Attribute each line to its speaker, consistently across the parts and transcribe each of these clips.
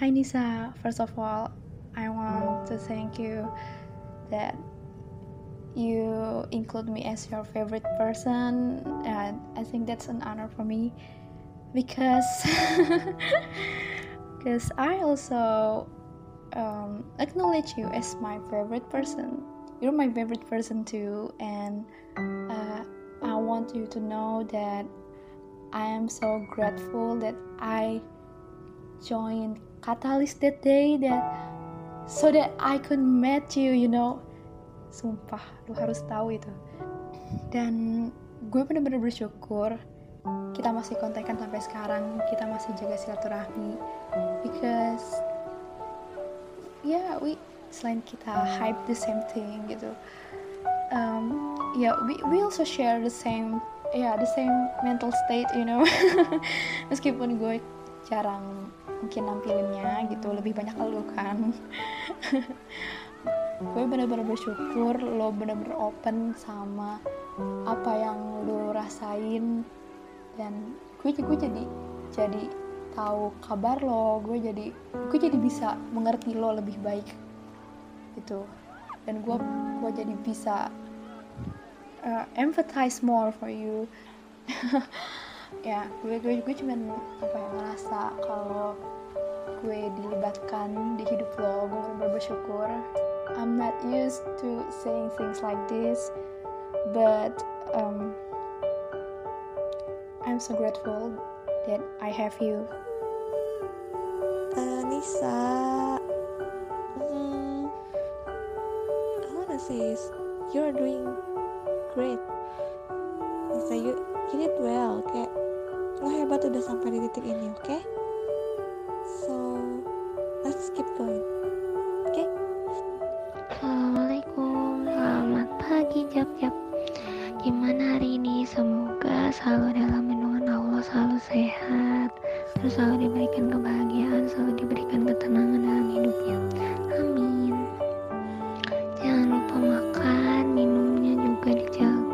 Speaker 1: Hi Nisa, first of all, I want to thank you that you include me as your favorite person, and I think that's an honor for me because because I also um, acknowledge you as my favorite person. You're my favorite person too, and uh, I want you to know that I am so grateful that I joined Catalyst that day that so that I could meet you, you know. Sumpah, lu harus tahu itu. Dan gue bener-bener bersyukur kita masih kontekan sampai sekarang, kita masih jaga silaturahmi because yeah, we selain kita hype the same thing gitu. Um, yeah, we we also share the same ya yeah, the same mental state, you know. Meskipun gue jarang mungkin nampilinnya gitu lebih banyak lu kan. Gue bener-bener bersyukur lo bener-bener open sama apa yang lo rasain. Dan gue gue jadi jadi tahu kabar lo gue jadi gue jadi bisa mengerti lo lebih baik gitu. Dan gue gue jadi bisa uh, empathize more for you ya gue gue gue cuman apa ya ngerasa kalau gue dilibatkan di hidup lo gue benar bersyukur. I'm not used to saying things like this but um, I'm so grateful that I have you.
Speaker 2: Uh, Nisa. Hmm, I wanna say you're doing great. Nisa you you did well kayak lo hebat udah sampai di titik ini oke? Okay? so let's keep going oke? Okay?
Speaker 3: Assalamualaikum selamat pagi Jap Jap. Gimana hari ini? Semoga selalu dalam lindungan Allah selalu sehat terus selalu diberikan kebahagiaan selalu diberikan ketenangan dalam hidupnya. Amin. Jangan lupa makan minumnya juga dijaga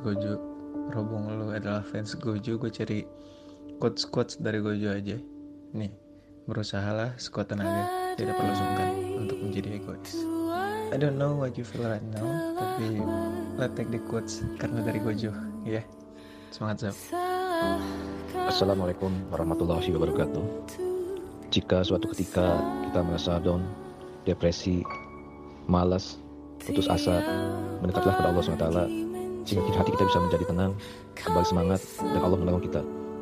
Speaker 4: Gojo Berhubung lu adalah fans Gojo Gue cari quotes-quotes dari Gojo aja. Nih Berusahalah sekuat tenaga. Tidak perlu sungkan untuk menjadi egois. I don't know what you feel right now Tapi let's take the quotes Karena dari Gojo Ya. Yeah. Semangat Zap
Speaker 5: Assalamualaikum warahmatullahi wabarakatuh. Jika suatu ketika kita merasa down, depresi, malas, putus asa, mendekatlah kepada Allah SWT sehingga hati kita bisa menjadi tenang, kembali semangat, dan Allah menolong kita.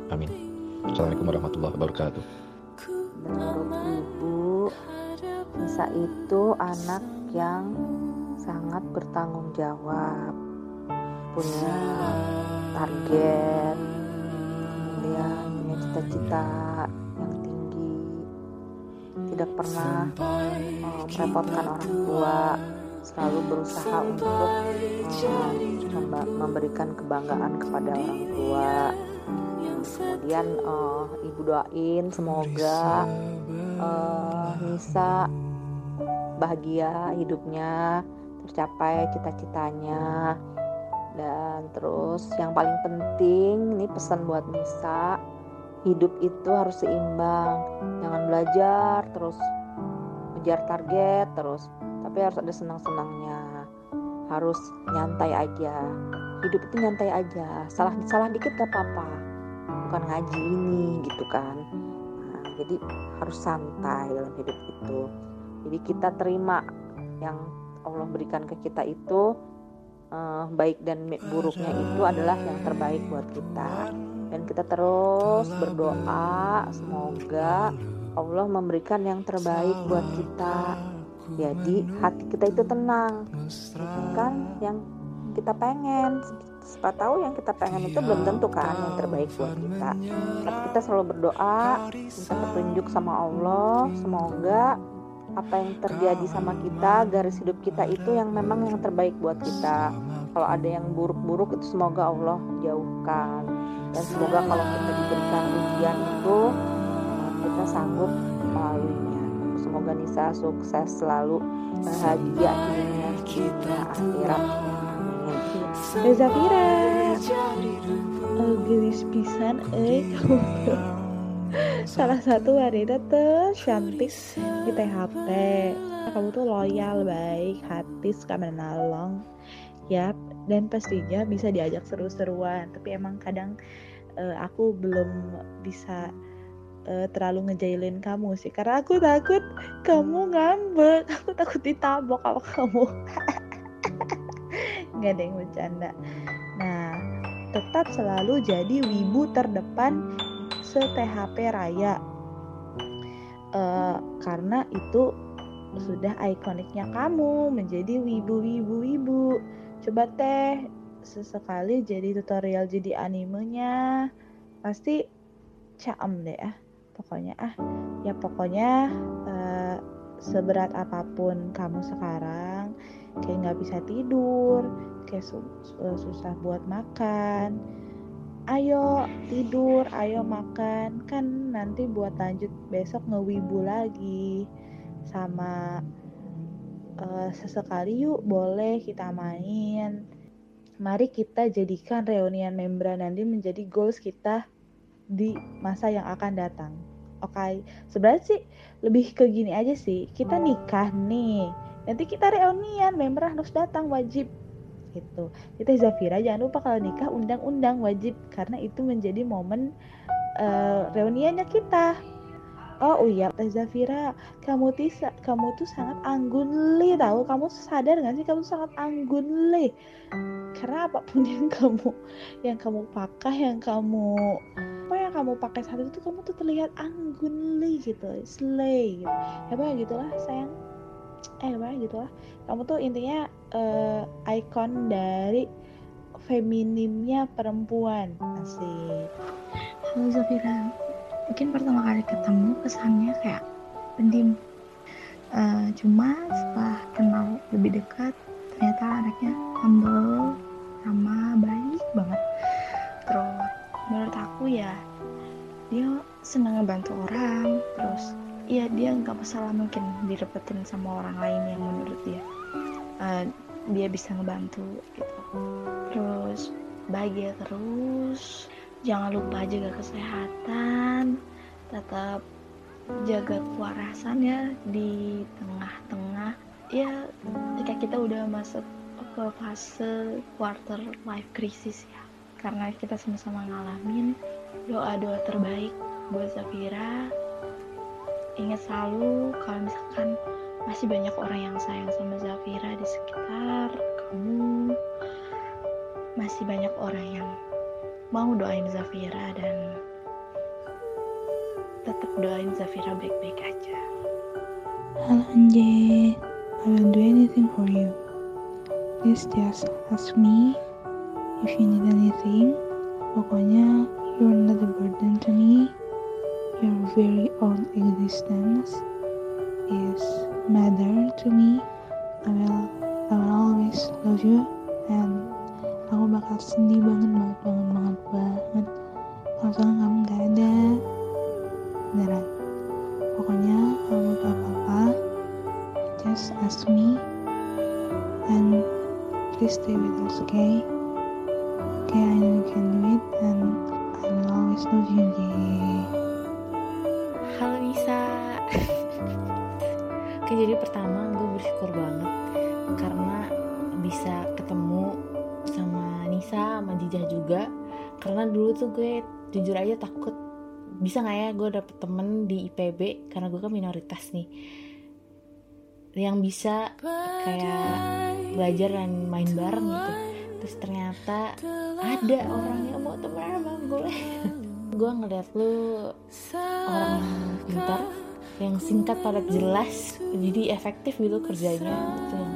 Speaker 5: Amin. Assalamualaikum warahmatullahi wabarakatuh.
Speaker 6: Menurut ibu, Nisa itu anak yang sangat bertanggung jawab, punya target, kemudian punya cita-cita yang tinggi, tidak pernah uh, merepotkan orang tua, selalu berusaha untuk uh, memberikan kebanggaan kepada orang tua. Kemudian uh, ibu doain semoga uh, Nisa bahagia hidupnya, tercapai cita-citanya. Dan terus yang paling penting ini pesan buat Nisa, hidup itu harus seimbang. Jangan belajar terus ngejar target terus, tapi harus ada senang-senangnya. Harus nyantai aja. Hidup itu nyantai aja. Salah salah dikit gak apa-apa. Bukan ngaji ini gitu kan. Nah, jadi harus santai dalam hidup itu. Jadi kita terima yang Allah berikan ke kita itu uh, baik dan buruknya itu adalah yang terbaik buat kita dan kita terus berdoa semoga Allah memberikan yang terbaik buat kita jadi hati kita itu tenang. Bukan yang kita pengen. Siapa tahu yang kita pengen itu belum tentu kan yang terbaik buat kita. Tapi kita selalu berdoa minta petunjuk sama Allah semoga apa yang terjadi sama kita garis hidup kita itu yang memang yang terbaik buat kita. Kalau ada yang buruk-buruk itu semoga Allah jauhkan. Dan semoga kalau kita diberikan ujian itu kita sanggup melaluinya Nisa sukses selalu bahagia dunia dunia akhirat. Amin.
Speaker 7: Reza Fira oh, gelis pisan eh. Tuh salah satu wanita tercantik di THP kamu tuh loyal baik hati suka menolong. Ya dan pastinya bisa diajak seru-seruan. Tapi emang kadang uh, aku belum bisa uh, terlalu ngejailin kamu sih. Karena aku takut kamu ngambek. Aku takut ditabok kalau kamu. Nggak ada yang bercanda. Nah tetap selalu jadi wibu terdepan se-THP Raya. Uh, karena itu sudah ikoniknya kamu menjadi wibu-wibu-wibu coba teh sesekali jadi tutorial jadi animenya. Pasti caem deh ya pokoknya ah ya pokoknya uh, seberat apa pun kamu sekarang kayak nggak bisa tidur kayak su susah buat makan ayo tidur, ayo makan, kan nanti buat lanjut besok ngewibu lagi sama uh, sesekali yuk boleh kita main. Mari kita jadikan reunian membran nanti menjadi goals kita di masa yang akan datang. Oke, okay. sebenarnya sih lebih ke gini aja sih. Kita nikah nih, nanti kita reunian, member harus datang wajib gitu. Kita Zafira jangan lupa kalau nikah undang-undang wajib karena itu menjadi momen uh, reuniannya kita. Oh, iya, Teh Zafira, kamu tisa, kamu tuh sangat anggun li tahu. Kamu sadar gak sih kamu sangat anggun li? Karena apa pun yang kamu yang kamu pakai, yang kamu yang kamu pakai saat itu kamu tuh terlihat anggun li gitu, slay gitu. Ya apa gitulah sayang. Eh, apa gitulah. Kamu tuh intinya uh, ikon dari feminimnya perempuan asik
Speaker 8: halo Zafira mungkin pertama kali ketemu kesannya kayak pendim uh, cuma setelah kenal lebih dekat ternyata anaknya humble ramah baik banget terus menurut aku ya dia senang ngebantu orang terus ya dia nggak masalah mungkin direpetin sama orang lain yang menurut dia. Uh, dia bisa ngebantu gitu. Terus bahagia terus. Jangan lupa jaga kesehatan tetap jaga kewarasan ya di tengah-tengah. Ya jika kita udah masuk ke fase quarter life crisis ya karena kita sama-sama ngalamin doa-doa terbaik buat Zafira. Ingat selalu kalau misalkan masih banyak orang yang sayang sama Zafira di sekitar kamu masih banyak orang yang mau doain Zafira dan tetap doain Zafira baik-baik aja.
Speaker 7: Halo Anje I will do anything for you. Please just ask me if you need anything. Pokoknya you're not a burden to me. Your very own existence. Is matter to me. I will I will always love you. And aku bakal sedih banget banget banget
Speaker 9: Bisa gak ya gue dapet temen di IPB Karena gue kan minoritas nih Yang bisa kayak belajar dan main bareng gitu. Terus ternyata ada orang yang mau temen sama gue gue ngeliat lu orang pintar yang singkat padat jelas jadi efektif gitu kerjanya. Itu yang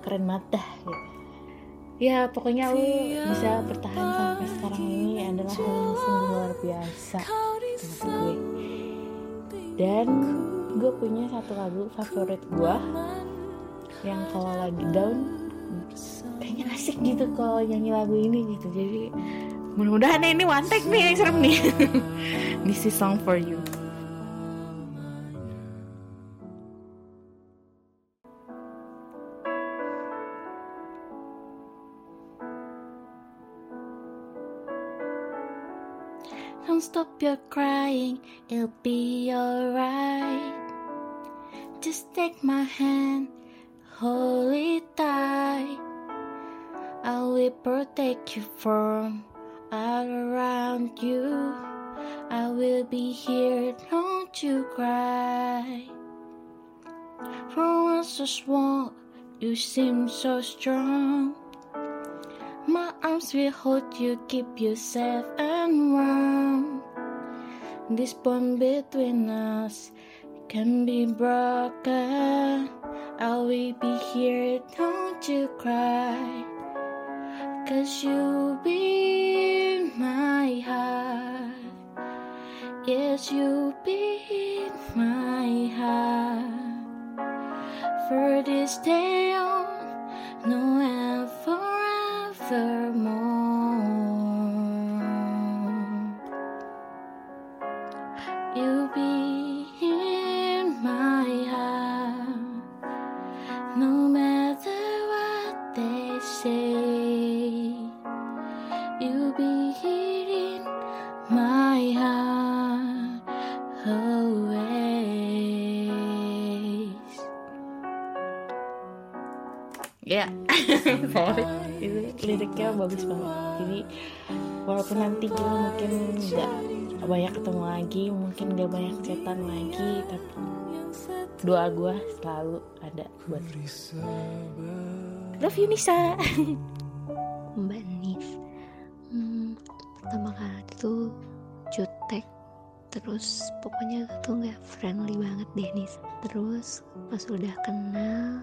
Speaker 9: keren mata gitu ya pokoknya lu bisa bertahan sampai sekarang ini adalah hal yang sungguh luar biasa. Gue dan gue punya satu lagu favorit gue yang kalau lagi down kayaknya asik gitu kalau nyanyi lagu ini gitu. Jadi
Speaker 10: mudah-mudahan ini one take nih yang serem nih. This is song for you stop your crying, it'll be alright. Just take my hand, hold it tight. I will protect you from all around you. I will be here, don't you cry. For once so small, you seem so strong. My arms will hold you, keep you safe and warm. This bond between us can be broken. I will be here, don't you cry. Cause you'll be my heart. Yes, you'll be my heart. For this day Ya, sorry. itu liriknya bagus banget. Jadi walaupun nanti kita mungkin nggak banyak ketemu lagi, mungkin nggak banyak cetan lagi, tapi doa gue selalu ada buat Love you Nisa.
Speaker 11: Mbak Nis hmm, pertama kali tuh jutek terus pokoknya tuh nggak friendly banget deh Nis terus pas udah kenal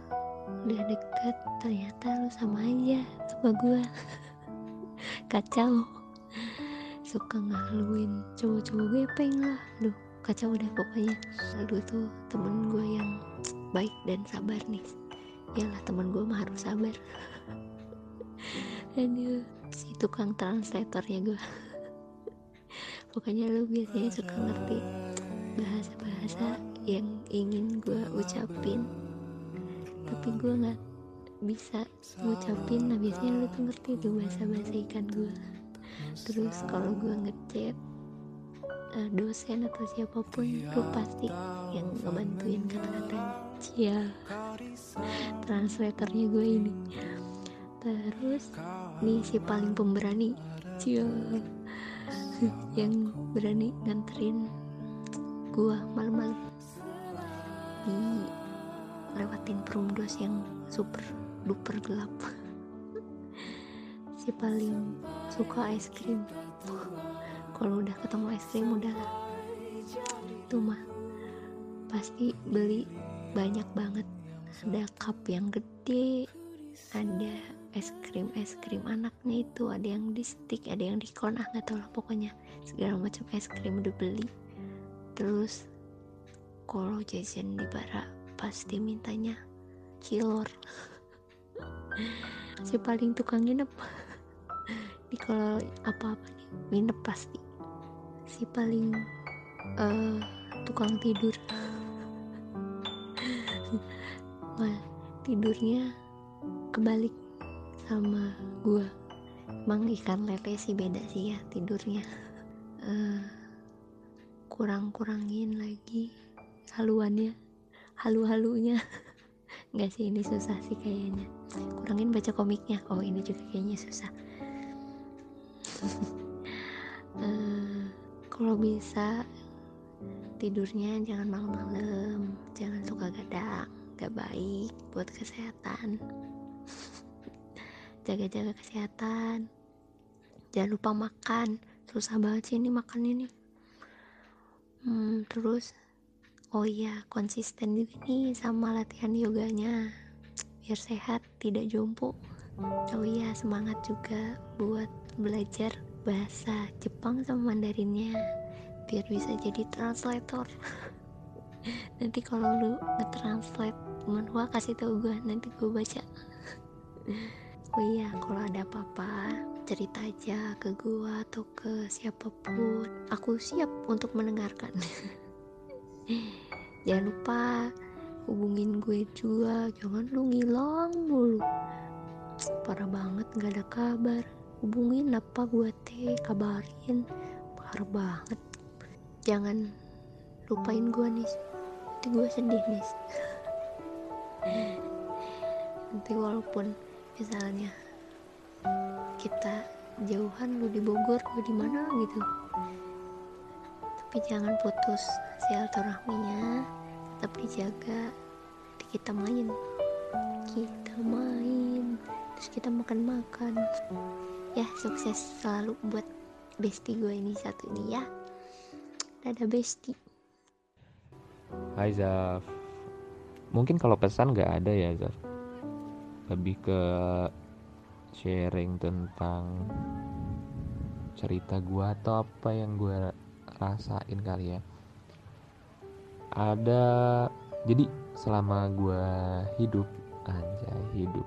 Speaker 11: udah deket ternyata lu sama aja sama gua. Kacau. Suka ngaluin cowok-cowok gepeng lah. Duh kacau udah pokoknya. Lu tuh temen gue yang baik dan sabar nih. Yalah temen gue mah harus sabar. Aduh si tukang translatornya gue pokoknya lu biasanya suka ngerti bahasa-bahasa yang ingin gue ucapin tapi gue nggak bisa ngucapin. Nah biasanya lu tuh ngerti tuh bahasa-bahasa ikan gue terus kalau gue ngechat eh, dosen atau siapa pun lu pasti yang ngebantuin kata-katanya cia translatornya gue ini. Terus nih si paling pemberani cia yang berani nganterin gua malam-malam lewatin perumdos yang super duper gelap. Si paling suka es krim kalau udah ketemu es krim udah itu mah pasti beli banyak banget. Ada cup yang gede ada es krim es krim anaknya itu ada yang di stick ada yang di cone ah nggak tahu lah pokoknya. Segala macam es krim udah beli. Terus kalau jajan di bara pasti mintanya cilor si paling tukang nginep. Di kalau apa-apa nih nginep pasti. Si paling eh, tukang tidur. Wah, tidurnya kebalik sama gua. Emang ikan lele sih beda sih ya tidurnya. Eh, kurang-kurangin lagi haluannya halu-halunya. Nggak sih ini susah sih kayaknya. Kurangin baca komiknya. Oh ini juga kayaknya susah. Eh, kalau bisa tidurnya jangan malam-malam. Jangan suka gadang. Gak baik buat kesehatan. Jaga-jaga kesehatan. Jangan lupa makan. Susah banget sih ini makan ini hmm, terus oh iya konsisten juga nih sama latihan yoganya. Biar sehat tidak jompo. Oh iya semangat juga buat belajar bahasa Jepang sama Mandarinnya. Biar bisa jadi translator. Nanti kalau lu nge-translate manhwa kasih tau gue nanti gue baca. Oh iya kalau ada apa-apa cerita aja ke gua atau ke siapa pun. Aku siap untuk mendengarkan jangan lupa hubungin gue juga. Jangan lu ngilang mulu. Parah banget gak ada kabar. Hubungin apa gue teh? Kabarin. Parah banget. Jangan lupain gue nih nanti gue sedih nih nanti walaupun misalnya kita jauhan lu di Bogor lu di mana gitu. Tapi jangan putus silaturahminya tetap dijaga. Kita main. Kita main. Terus kita makan-makan ya sukses selalu buat bestie gue ini satu ini ya. Dadah bestie
Speaker 12: Hai Zaf. Mungkin kalau pesan gak ada ya Zaf? Lebih ke sharing tentang cerita gua atau apa yang gue rasain kali ya Ada Jadi selama gua hidup aja hidup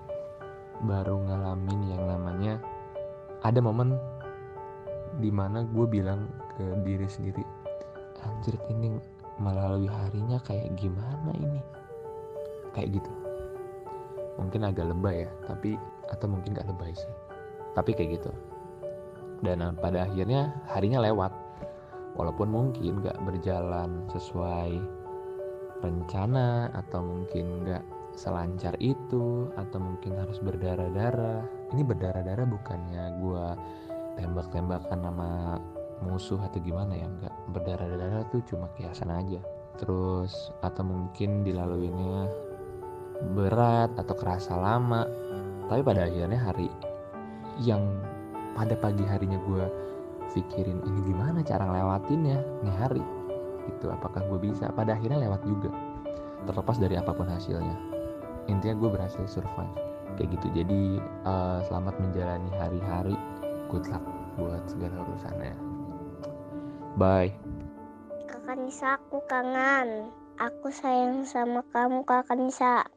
Speaker 12: Baru ngalamin yang namanya Ada momen di mana gue bilang ke diri sendiri Anjir ini melalui harinya kayak gimana ini? Kayak gitu. Mungkin agak lebay ya tapi atau mungkin gak lebay sih tapi kayak gitu. Dan uh, pada akhirnya harinya lewat walaupun mungkin gak berjalan sesuai rencana atau mungkin gak selancar itu atau mungkin harus berdarah-darah. Ini berdarah-darah bukannya gue tembak-tembakan sama musuh atau gimana ya nggak. Berdarah-darah tuh cuma kiasan aja. Terus atau mungkin dilaluinya berat atau kerasa lama. Tapi pada akhirnya hari yang pada pagi harinya gue pikirin ini gimana cara ngelewatinnya nih hari gitu. Apakah gue bisa? Pada akhirnya lewat juga. Terlepas dari apa pun hasilnya. Intinya gue berhasil survive. Kayak gitu. Jadi uh, selamat menjalani hari-hari. Good luck buat segala urusannya. Bye.
Speaker 2: Kakak Nisa aku kangen. Aku sayang sama kamu Kakak Nisa.